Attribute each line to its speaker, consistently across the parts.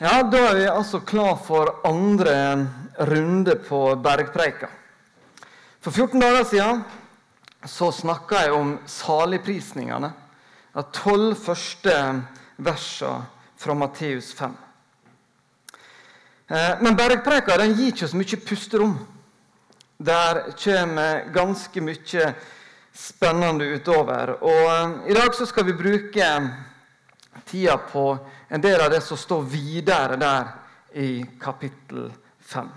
Speaker 1: Ja, Da er vi altså klar for andre runde på Bergpreika. For 14 dager siden så snakka jeg om saligprisningene. De tolv første versene fra Matteus 5. Eh, men Bergpreika den gir ikke så mye pusterom. Der kommer ganske mye spennende utover. Og eh, I dag så skal vi bruke tida på en del av det som står videre der i kapittel 5.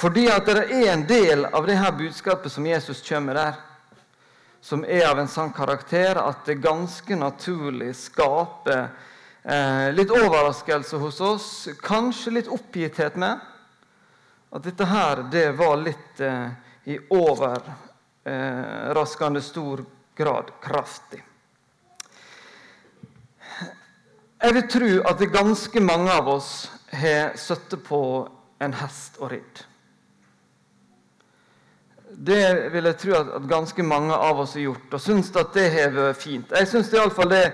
Speaker 1: Fordi at det er en del av det her budskapet som Jesus kommer der, som er av en sånn karakter at det ganske naturlig skaper eh, litt overraskelse hos oss, kanskje litt oppgitthet med at dette her det var litt eh, i overraskende stor grad kraftig. Jeg vil tro at ganske mange av oss har sittet på en hest og ridd. Det vil jeg tro at, ganske mange av oss har gjort, og syns at det har vært fint. Jeg syns iallfall det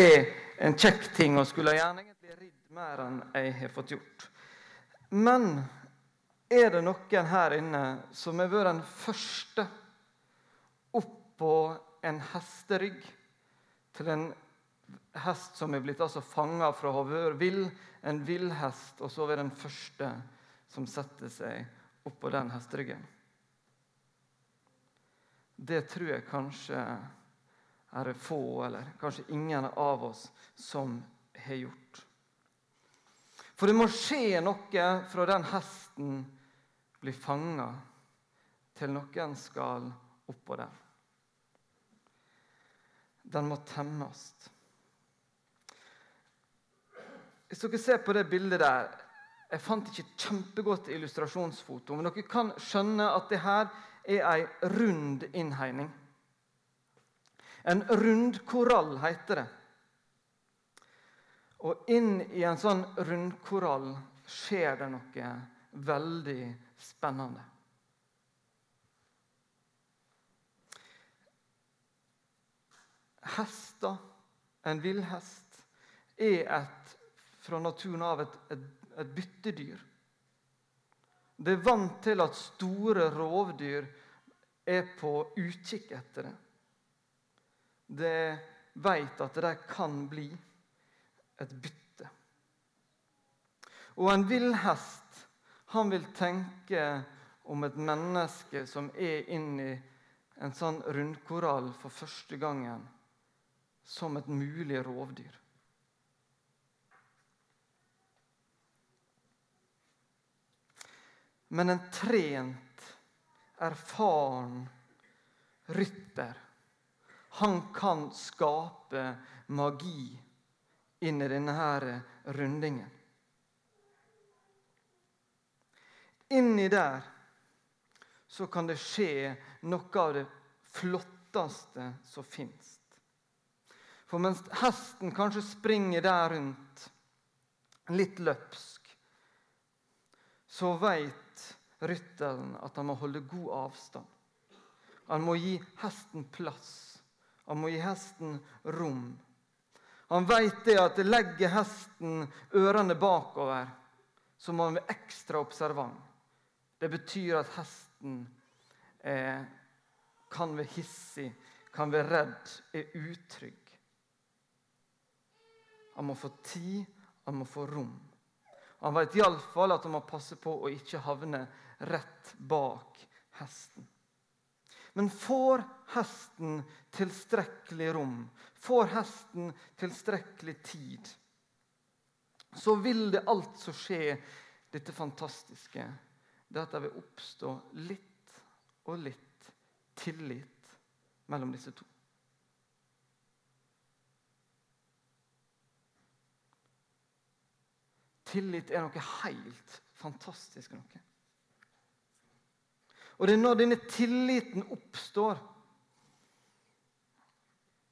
Speaker 1: er en kjekk ting, og skulle gjerne egentlig ridd mer enn jeg har fått gjort. Men er det noen her inne som har vært den første opp på en hesterygg til en hest som er blitt altså fanga fra være vill, en villhest, og så er den første som setter seg oppå den hesteryggen. Det tror jeg kanskje er det få, eller kanskje ingen av oss, som har gjort. For det må skje noe fra den hesten blir fanga, til noen skal oppå den. Den må temmes. Hvis dere ser på det bildet der Jeg fant ikke et kjempegodt illustrasjonsfoto, men dere kan skjønne at det her er ei rund innhegning. En rundkorall heter det. Og inn i en sånn rundkorall skjer det noe veldig spennende. Hester, en villhest, er et fra naturen av et, et, et byttedyr. Det er vant til at store rovdyr er på utkikk etter det. Det veit at det kan bli et bytte. Og en villhest han vil tenke om et menneske som er inni en sånn rundkorall for første gangen, som et mulig rovdyr. Men en trent, erfaren rytter, han kan skape magi inn i denne her rundingen. Inni der så kan det skje noe av det flotteste som fins. For mens hesten kanskje springer der rundt, litt løpsk, så veit rytteren at han må holde god avstand. Han må gi hesten plass. Han må gi hesten rom. Han veit det at legger hesten ørene bakover, så må han være ekstra observant. Det betyr at hesten eh, kan være hissig, kan være redd, er utrygg. Han må få tid, han må få rom. Han vet iallfall at han må passe på å ikke havne rett bak hesten. Men får hesten tilstrekkelig rom, får hesten tilstrekkelig tid, så vil det altså skje dette fantastiske. Det at det vil oppstå litt og litt tillit mellom disse to. Tillit er noe helt fantastisk. noe. Og det er når denne tilliten oppstår,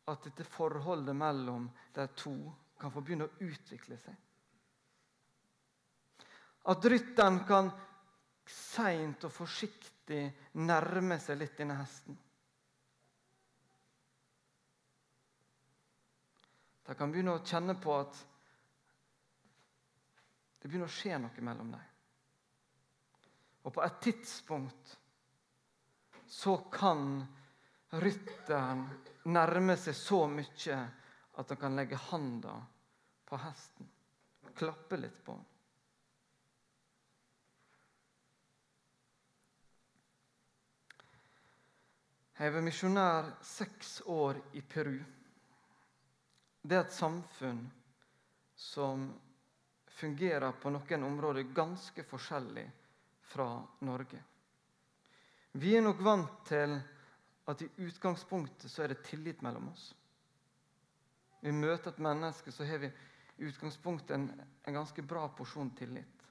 Speaker 1: at dette forholdet mellom de to kan få begynne å utvikle seg. At rytteren kan seint og forsiktig nærme seg litt denne hesten. De kan begynne å kjenne på at Det begynner å skje noe mellom dem. Og på et tidspunkt så kan rytteren nærme seg så mye at han kan legge handa på hesten. Klappe litt på han. Jeg var misjonær seks år i Peru. Det er et samfunn som fungerer på noen områder ganske forskjellig fra Norge. Vi er nok vant til at i utgangspunktet så er det tillit mellom oss. Vi møter et menneske, så har vi i utgangspunktet en, en ganske bra porsjon tillit.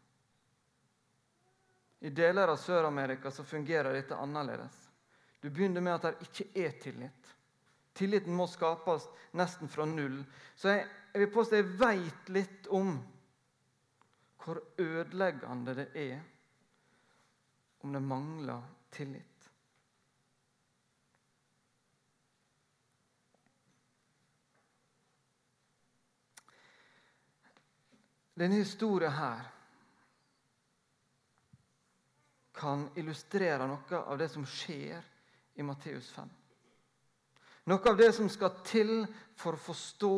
Speaker 1: I deler av Sør-Amerika så fungerer dette annerledes. Du begynner med at det ikke er tillit. Tilliten må skapes nesten fra null. Så jeg, jeg vil påstå jeg veit litt om hvor ødeleggende det er om det mangler tillit. Denne historien her kan illustrere noe av det som skjer i Matteus 5. Noe av det som skal til for å forstå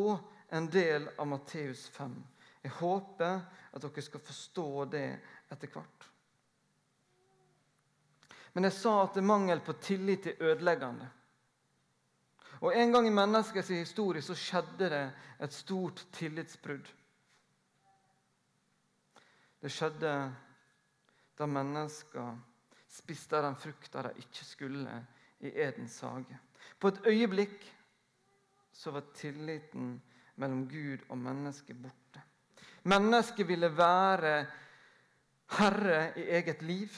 Speaker 1: en del av Matteus 5. Jeg håper at dere skal forstå det etter hvert. Men jeg sa at mangel på tillit er ødeleggende. Og En gang i menneskets historie så skjedde det et stort tillitsbrudd. Det skjedde da mennesker spiste den frukta de ikke skulle i Edens hage. På et øyeblikk så var tilliten mellom Gud og mennesket borte. Mennesket ville være herre i eget liv.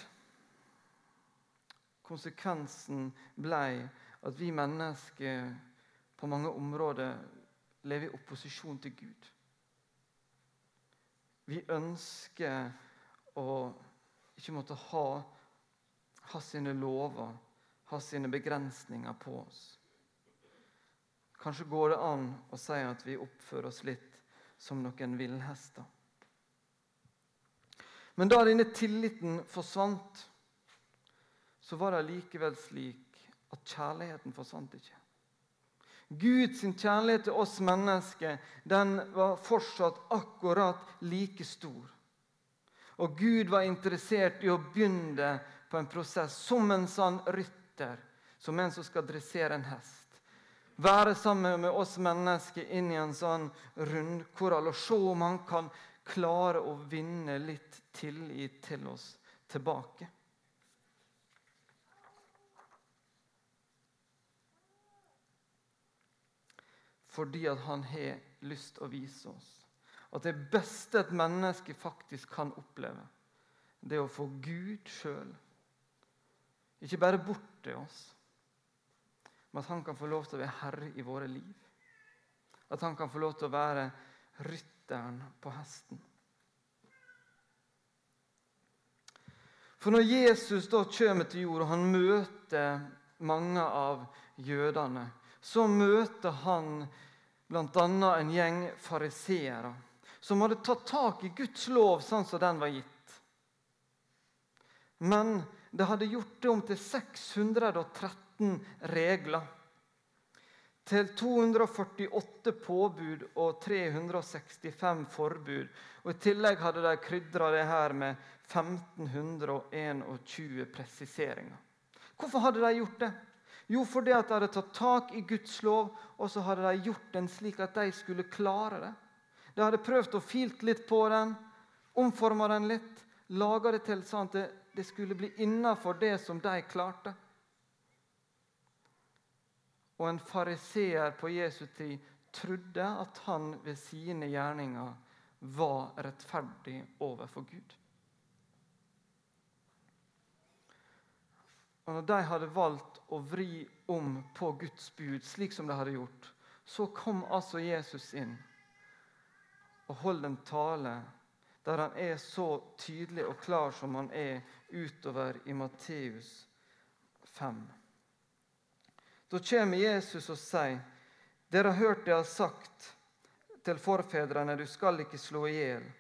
Speaker 1: Konsekvensen blei at vi mennesker på mange områder lever i opposisjon til Gud. Vi ønsker å ikke måtte ha, ha sine lover ha sine begrensninger på oss. Kanskje går det an å si at vi oppfører oss litt som noen villhester. Men da denne tilliten forsvant, så var det likevel slik at kjærligheten forsvant ikke. Guds kjærlighet til oss mennesker den var fortsatt akkurat like stor. Og Gud var interessert i å begynne på en prosess som en rytter rytter, som en som skal dressere en hest. Være sammen med oss mennesker inn i en sånn rundkorall og se om han kan klare å vinne litt tillit til oss tilbake. Fordi han har lyst til å vise oss at det beste et menneske faktisk kan oppleve, det er å få Gud sjøl ikke bare bort til oss, men at han kan få lov til å være herre i våre liv. At han kan få lov til å være rytteren på hesten. For når Jesus da kommer til jord, og han møter mange av jødene, så møter han bl.a. en gjeng fariseere som hadde tatt tak i Guds lov sånn som den var gitt. Men det hadde gjort det om til 613 regler. Til 248 påbud og 365 forbud. Og I tillegg hadde de krydra det her med 1521 presiseringer. Hvorfor hadde de gjort det? Jo, fordi at de hadde tatt tak i Guds lov, og så hadde de gjort den slik at de skulle klare det. De hadde prøvd å filt litt på den, omforma den litt, laga det til sånn at det det skulle bli innafor det som de klarte. Og en fariseer på Jesu tid trodde at han ved sine gjerninger var rettferdig overfor Gud. Og når de hadde valgt å vri om på Guds bud, slik som de hadde gjort, så kom altså Jesus inn og holdt en tale der han er så tydelig og klar som han er utover i Matteus 5. Da kommer Jesus og sier, 'Dere har hørt det jeg har sagt til forfedrene, du skal ikke slå i hjel.'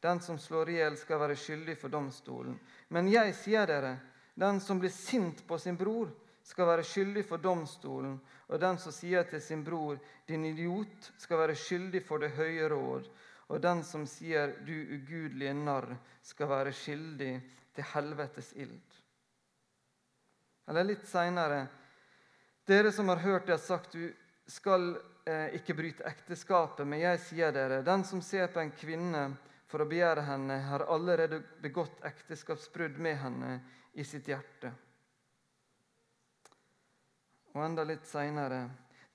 Speaker 1: Den som slår i hjel, skal være skyldig for domstolen. Men jeg sier dere, den som blir sint på sin bror, skal være skyldig for domstolen, og den som sier til sin bror, 'Din idiot', skal være skyldig for det høye råd, og den som sier 'du ugudelige narr', skal være skyldig til helvetes ild. Eller litt seinere Dere som har hørt det har sagt, du skal eh, ikke bryte ekteskapet, men jeg sier dere, den som ser på en kvinne for å begjære henne, har allerede begått ekteskapsbrudd med henne i sitt hjerte. Og enda litt seinere.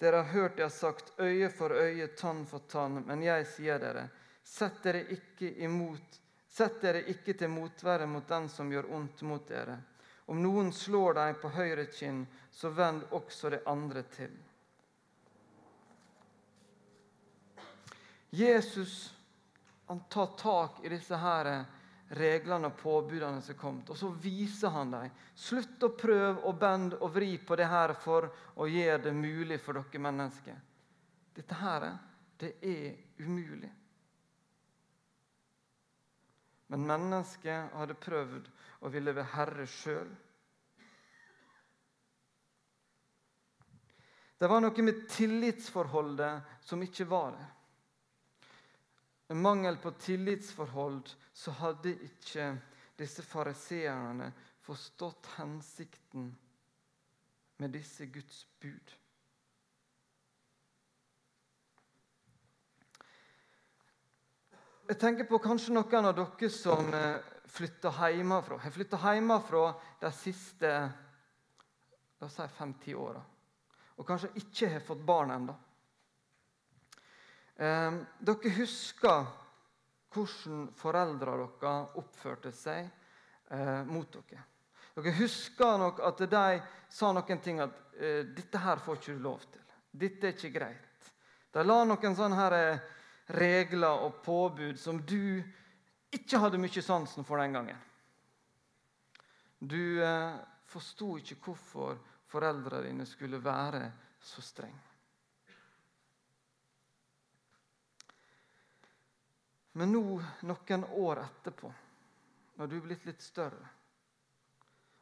Speaker 1: Dere har hørt jeg har sagt øye for øye, tann for tann, men jeg sier dere, sett dere ikke, imot, sett dere ikke til motvære mot den som gjør ondt mot dere. Om noen slår deg på høyre kinn, så vend også det andre til. Jesus han tar tak i disse her reglene og påbudene som er kommet. Og så viser han dem. Slutt å prøve å bende og vri på det her for å gjøre det mulig for dere mennesker. Dette her, det er umulig. Men mennesket hadde prøvd å ville være herre sjøl. Det var noe med tillitsforholdet som ikke var der. Med mangel på tillitsforhold så hadde ikke disse fariseerne forstått hensikten med disse Guds bud. Jeg tenker på kanskje noen av dere som eh, flytter hjemmefra. Har flytta hjemmefra de siste la oss si fem-ti åra. Og kanskje ikke har fått barn ennå. Eh, dere husker hvordan foreldrene deres oppførte seg eh, mot dere. Dere husker nok at de sa noen ting at eh, 'dette her får ikke du lov til'. 'Dette er ikke greit'. De la noen sånne her eh, regler og påbud som du ikke hadde mye sansen for den gangen. Du eh, forsto ikke hvorfor foreldrene dine skulle være så strenge. Men nå, noen år etterpå, når du er blitt litt større,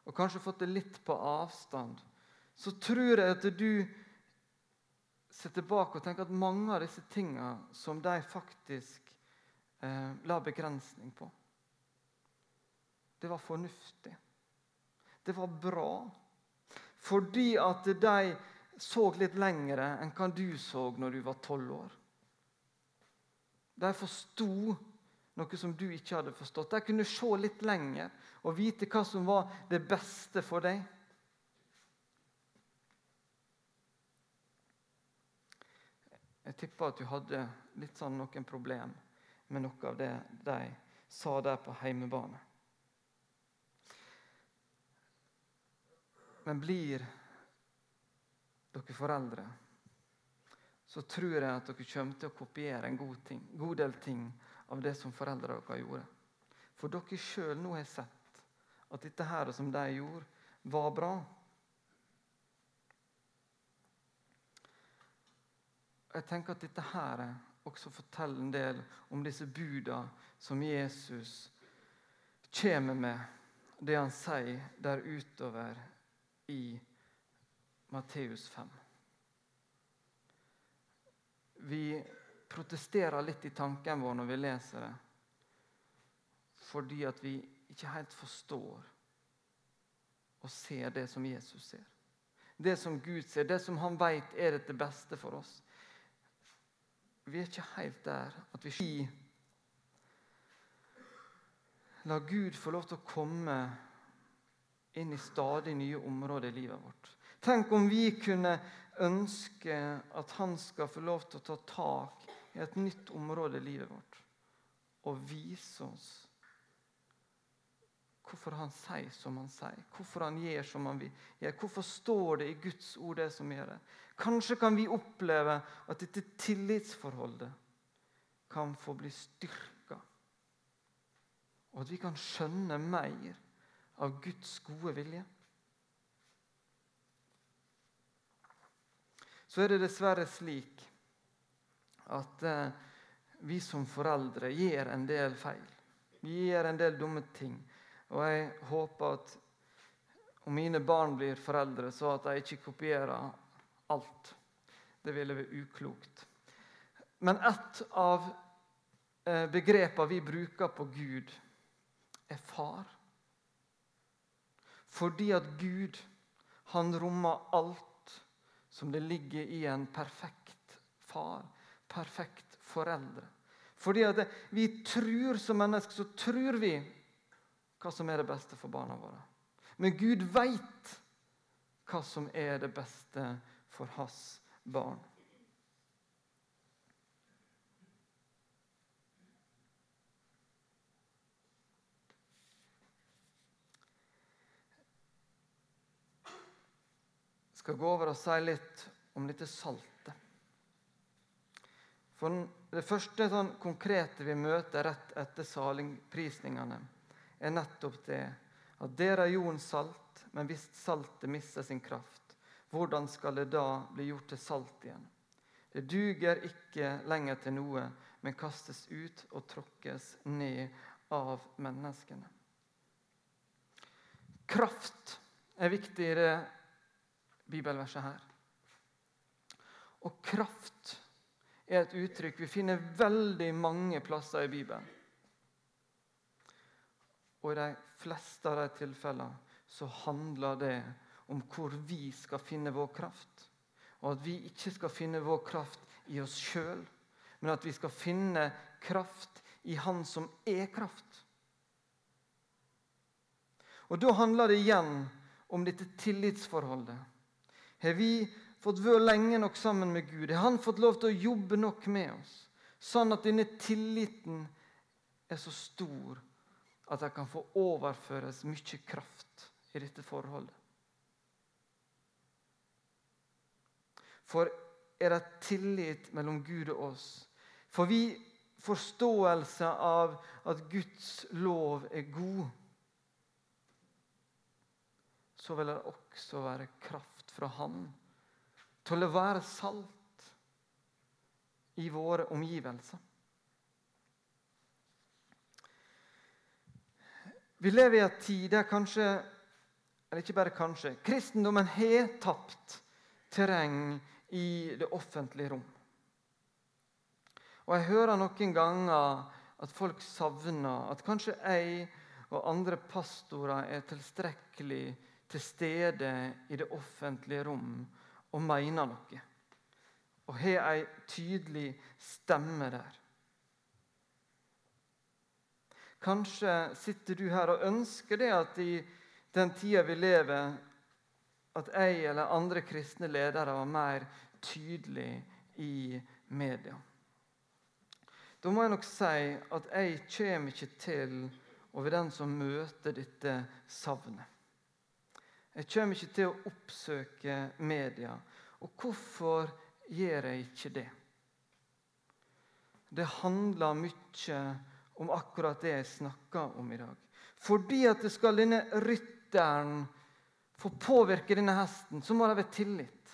Speaker 1: og kanskje fått det litt på avstand, så tror jeg at du ser tilbake og tenker at mange av disse tingene som de faktisk eh, la begrensning på, det var fornuftig. Det var bra. Fordi at de så litt lengre enn hva du så når du var tolv år. De forsto noe som du ikke hadde forstått. De kunne se litt lenger og vite hva som var det beste for deg. Jeg tipper at du hadde litt sånn noen problem med noe av det de sa der på heimebane. Men blir dere foreldre så tror jeg at dere kommer til å kopiere en god, ting, god del ting av det som foreldrene deres gjorde. For dere sjøl nå har sett at dette her som de gjorde, var bra. Jeg tenker at dette her også forteller en del om disse buda som Jesus kommer med, det han sier der utover i Matteus 5. Vi protesterer litt i tanken vår når vi leser det, fordi at vi ikke helt forstår og ser det som Jesus ser. Det som Gud ser, det som han vet er det beste for oss. Vi er ikke helt der at vi La Gud få lov til å komme inn i stadig nye områder i livet vårt. Tenk om vi kunne ønsker at han skal få lov til å ta tak i et nytt område i livet vårt og vise oss hvorfor han sier som han sier, hvorfor han gjør som han vil. Hvorfor står det i Guds ord det som gjør det? Kanskje kan vi oppleve at dette tillitsforholdet kan få bli styrka. Og at vi kan skjønne mer av Guds gode vilje. Så er det dessverre slik at eh, vi som foreldre gjør en del feil. Vi gjør en del dumme ting. Og jeg håper at om mine barn blir foreldre, så at de ikke kopierer alt. Det ville være uklokt. Men et av eh, begrepene vi bruker på Gud, er far. Fordi at Gud, han rommer alt som det ligger i en perfekt far, perfekt foreldre. Fordi at vi tror som mennesker, så tror vi hva som er det beste for barna våre. Men Gud veit hva som er det beste for hans barn. Skal gå over og si litt om dette saltet. For Det første sånn konkrete vi møter rett etter salingprisningene, er nettopp det at dere er jordens salt, men hvis saltet mister sin kraft, hvordan skal det da bli gjort til salt igjen? Det duger ikke lenger til noe, men kastes ut og tråkkes ned av menneskene. Kraft er viktig i det bibelverset her. Og kraft er et uttrykk vi finner veldig mange plasser i Bibelen. Og i de fleste av de tilfellene så handler det om hvor vi skal finne vår kraft. Og at vi ikke skal finne vår kraft i oss sjøl, men at vi skal finne kraft i Han som er kraft. Og Da handler det igjen om dette tillitsforholdet. Har vi fått være lenge nok sammen med Gud? Har Han fått lov til å jobbe nok med oss? Sånn at denne tilliten er så stor at det kan få overføres mye kraft i dette forholdet. For er det tillit mellom Gud og oss? For vi forståelse av at Guds lov er god, så vil det også være kraft fra Han til å være salt i våre omgivelser. Vi lever i en tid der kanskje, eller ikke bare kanskje, kristendommen har tapt terreng i det offentlige rom. Og Jeg hører noen ganger at folk savner at kanskje jeg og andre pastorer er tilstrekkelig til stede i det offentlige rom og mener noe. Og har ei tydelig stemme der. Kanskje sitter du her og ønsker det at i den tida vi lever, at jeg eller andre kristne ledere var mer tydelig i media. Da må jeg nok si at jeg kommer ikke til å være den som møter dette savnet. Jeg kommer ikke til å oppsøke media. Og hvorfor gjør jeg ikke det? Det handler mye om akkurat det jeg snakker om i dag. Fordi at det skal denne rytteren få påvirke denne hesten, så må det være tillit.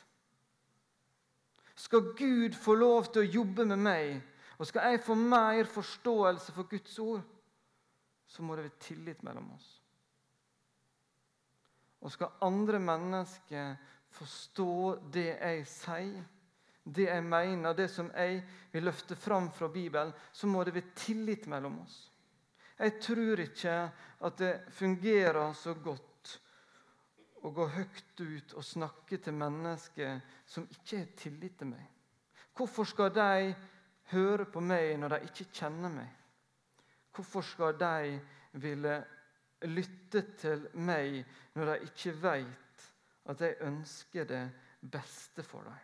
Speaker 1: Skal Gud få lov til å jobbe med meg, og skal jeg få mer forståelse for Guds ord, så må det være tillit mellom oss. Og skal andre mennesker forstå det jeg sier, det jeg mener, det som jeg vil løfte fram fra Bibelen, så må det være tillit mellom oss. Jeg tror ikke at det fungerer så godt å gå høyt ut og snakke til mennesker som ikke har tillit til meg. Hvorfor skal de høre på meg når de ikke kjenner meg? Hvorfor skal de ville lytte til meg når de ikke vet at jeg ønsker det beste for dem?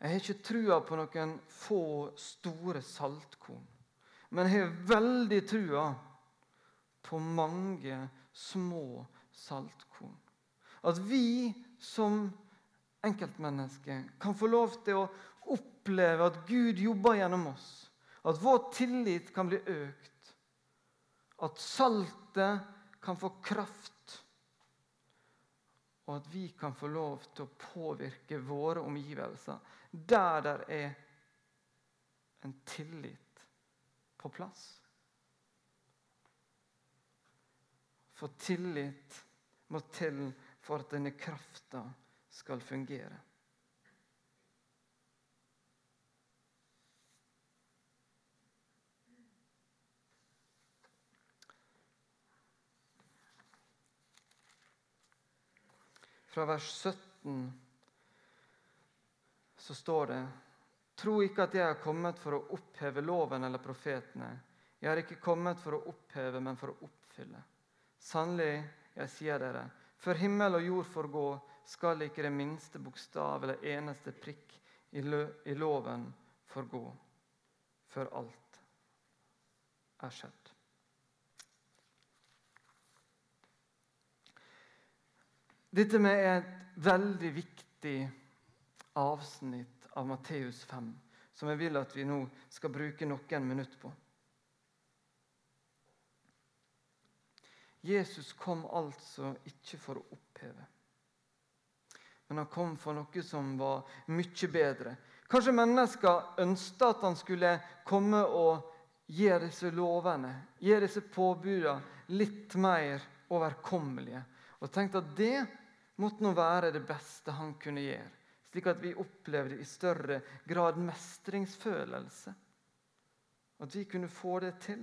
Speaker 1: Jeg har ikke trua på noen få store saltkorn, men jeg har veldig trua på mange små saltkorn. At vi som enkeltmennesker kan få lov til å oppleve at Gud jobber gjennom oss. At vår tillit kan bli økt. At saltet kan få kraft og at vi kan få lov til å påvirke våre omgivelser der det er en tillit på plass. For tillit må til for at denne krafta skal fungere. Fra vers 17 så står det Tro ikke at jeg er kommet for å oppheve loven eller profetene. Jeg er ikke kommet for å oppheve, men for å oppfylle. Sannelig, jeg sier dere, før himmel og jord får gå, skal ikke det minste bokstav eller eneste prikk i loven forgå, før alt er skjedd. Dette med er et veldig viktig avsnitt av Matteus 5, som jeg vil at vi nå skal bruke noen minutter på. Jesus kom altså ikke for å oppheve, men han kom for noe som var mye bedre. Kanskje mennesker ønsket at han skulle komme og gi disse lovene, gi disse påbudene litt mer overkommelige, og tenkte at det måtte nå være det beste han kunne gjøre, slik at vi opplevde i større grad mestringsfølelse. At vi kunne få det til.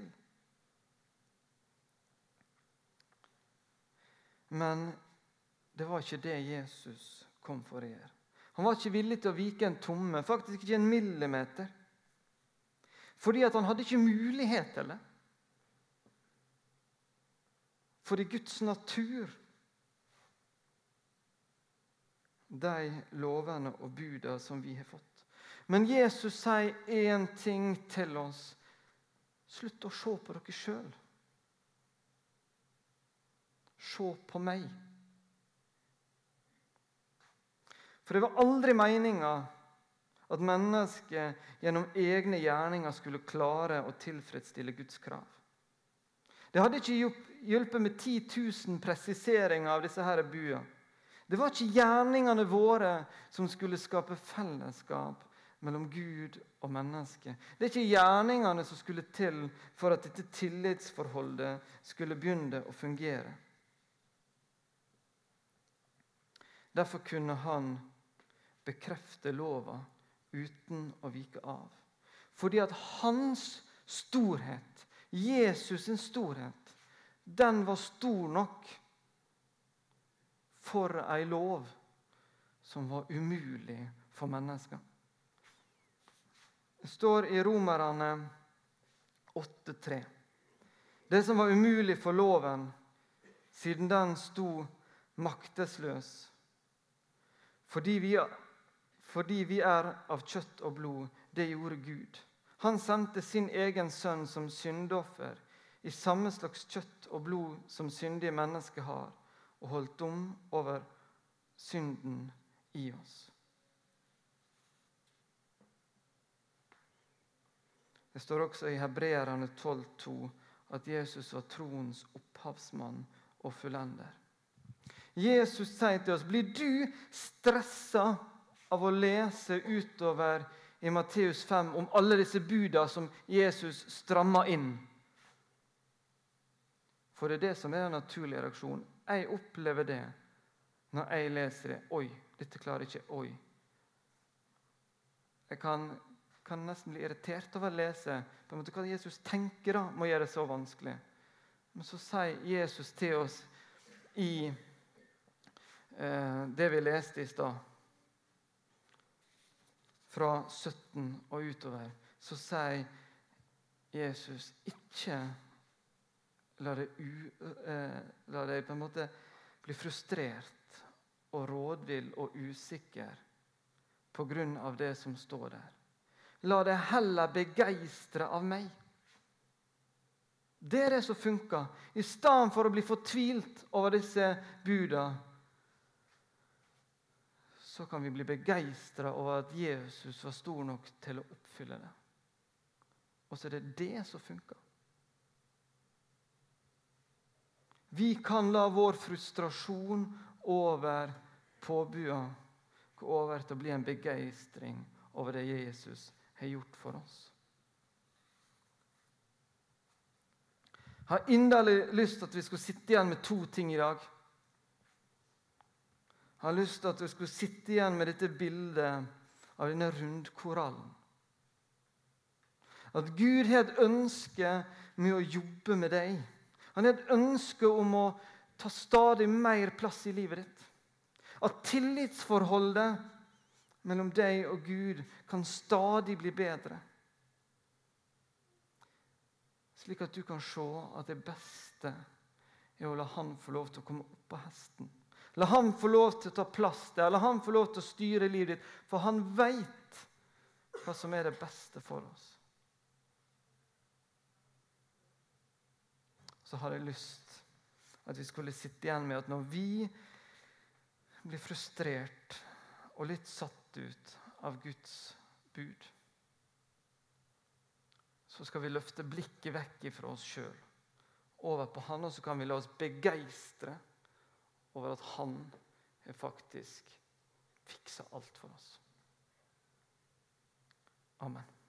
Speaker 1: Men det var ikke det Jesus kom for å gjøre. Han var ikke villig til å vike en tomme, faktisk ikke en millimeter. Fordi at han hadde ikke mulighet til det. Fordi Guds natur de lovene og buda som vi har fått. Men Jesus sier én ting til oss. Slutt å se på dere sjøl. Se på meg. For det var aldri meninga at mennesket gjennom egne gjerninger skulle klare å tilfredsstille Guds krav. Det hadde ikke hjulpet med 10 000 presiseringer av disse her bua. Det var ikke gjerningene våre som skulle skape fellesskap mellom Gud og menneske. Det er ikke gjerningene som skulle til for at dette tillitsforholdet skulle begynne å fungere. Derfor kunne han bekrefte lova uten å vike av. Fordi at hans storhet, Jesus' storhet, den var stor nok for ei lov som var umulig for mennesker. Det står i Romerne 8,3. Det som var umulig for loven, siden den sto maktesløs. Fordi vi, fordi vi er av kjøtt og blod, det gjorde Gud. Han sendte sin egen sønn som syndoffer i samme slags kjøtt og blod som syndige mennesker har og holdt dom over synden i oss. Det står også i Hebreerne 12,2 at Jesus var troens opphavsmann og fullender. Jesus sier til oss, blir du stressa av å lese utover i Matteus 5 om alle disse buda som Jesus strammer inn? For det er det som er en naturlig reaksjon. Jeg opplever det når jeg leser det. Oi, dette klarer jeg ikke. Oi. Jeg kan, kan, nesten bli irritert over å lese på en måte hva Jesus tenker da, må gjøre det så vanskelig. Men så sier Jesus til oss i eh, det vi leste i stad, fra 17 og utover, så sier Jesus ikke la deg, u, eh, la deg på en måte bli frustrert og rådvill og usikker av det som står der. La deg heller begeistre av meg. Det er det som funker. I stedet for å bli fortvilt over disse buda, så kan vi bli begeistra over at Jesus var stor nok til å oppfylle det. Og så er det det som funker. Vi kan la vår frustrasjon over påbua gå over til å bli en begeistring over det Jesus har gjort for oss. Jeg har inderlig lyst til at vi skulle sitte igjen med to ting i dag. Jeg har lyst til at vi skulle sitte igjen med dette bildet av denne rundkorallen. At Gud har et ønske med å jobbe med deg. Han har et ønske om å ta stadig mer plass i livet ditt. At tillitsforholdet mellom deg og Gud kan stadig bli bedre. Slik at du kan se at det beste er å la han få lov til å komme opp på hesten. La han få lov til å ta plass der, la han få lov til å styre livet ditt. For han veit hva som er det beste for oss. Så har jeg lyst at vi skulle sitte igjen med at når vi blir frustrert og litt satt ut av Guds bud, så skal vi løfte blikket vekk fra oss sjøl over på Han, og så kan vi la oss begeistre over at Han har faktisk fiksa alt for oss. Amen.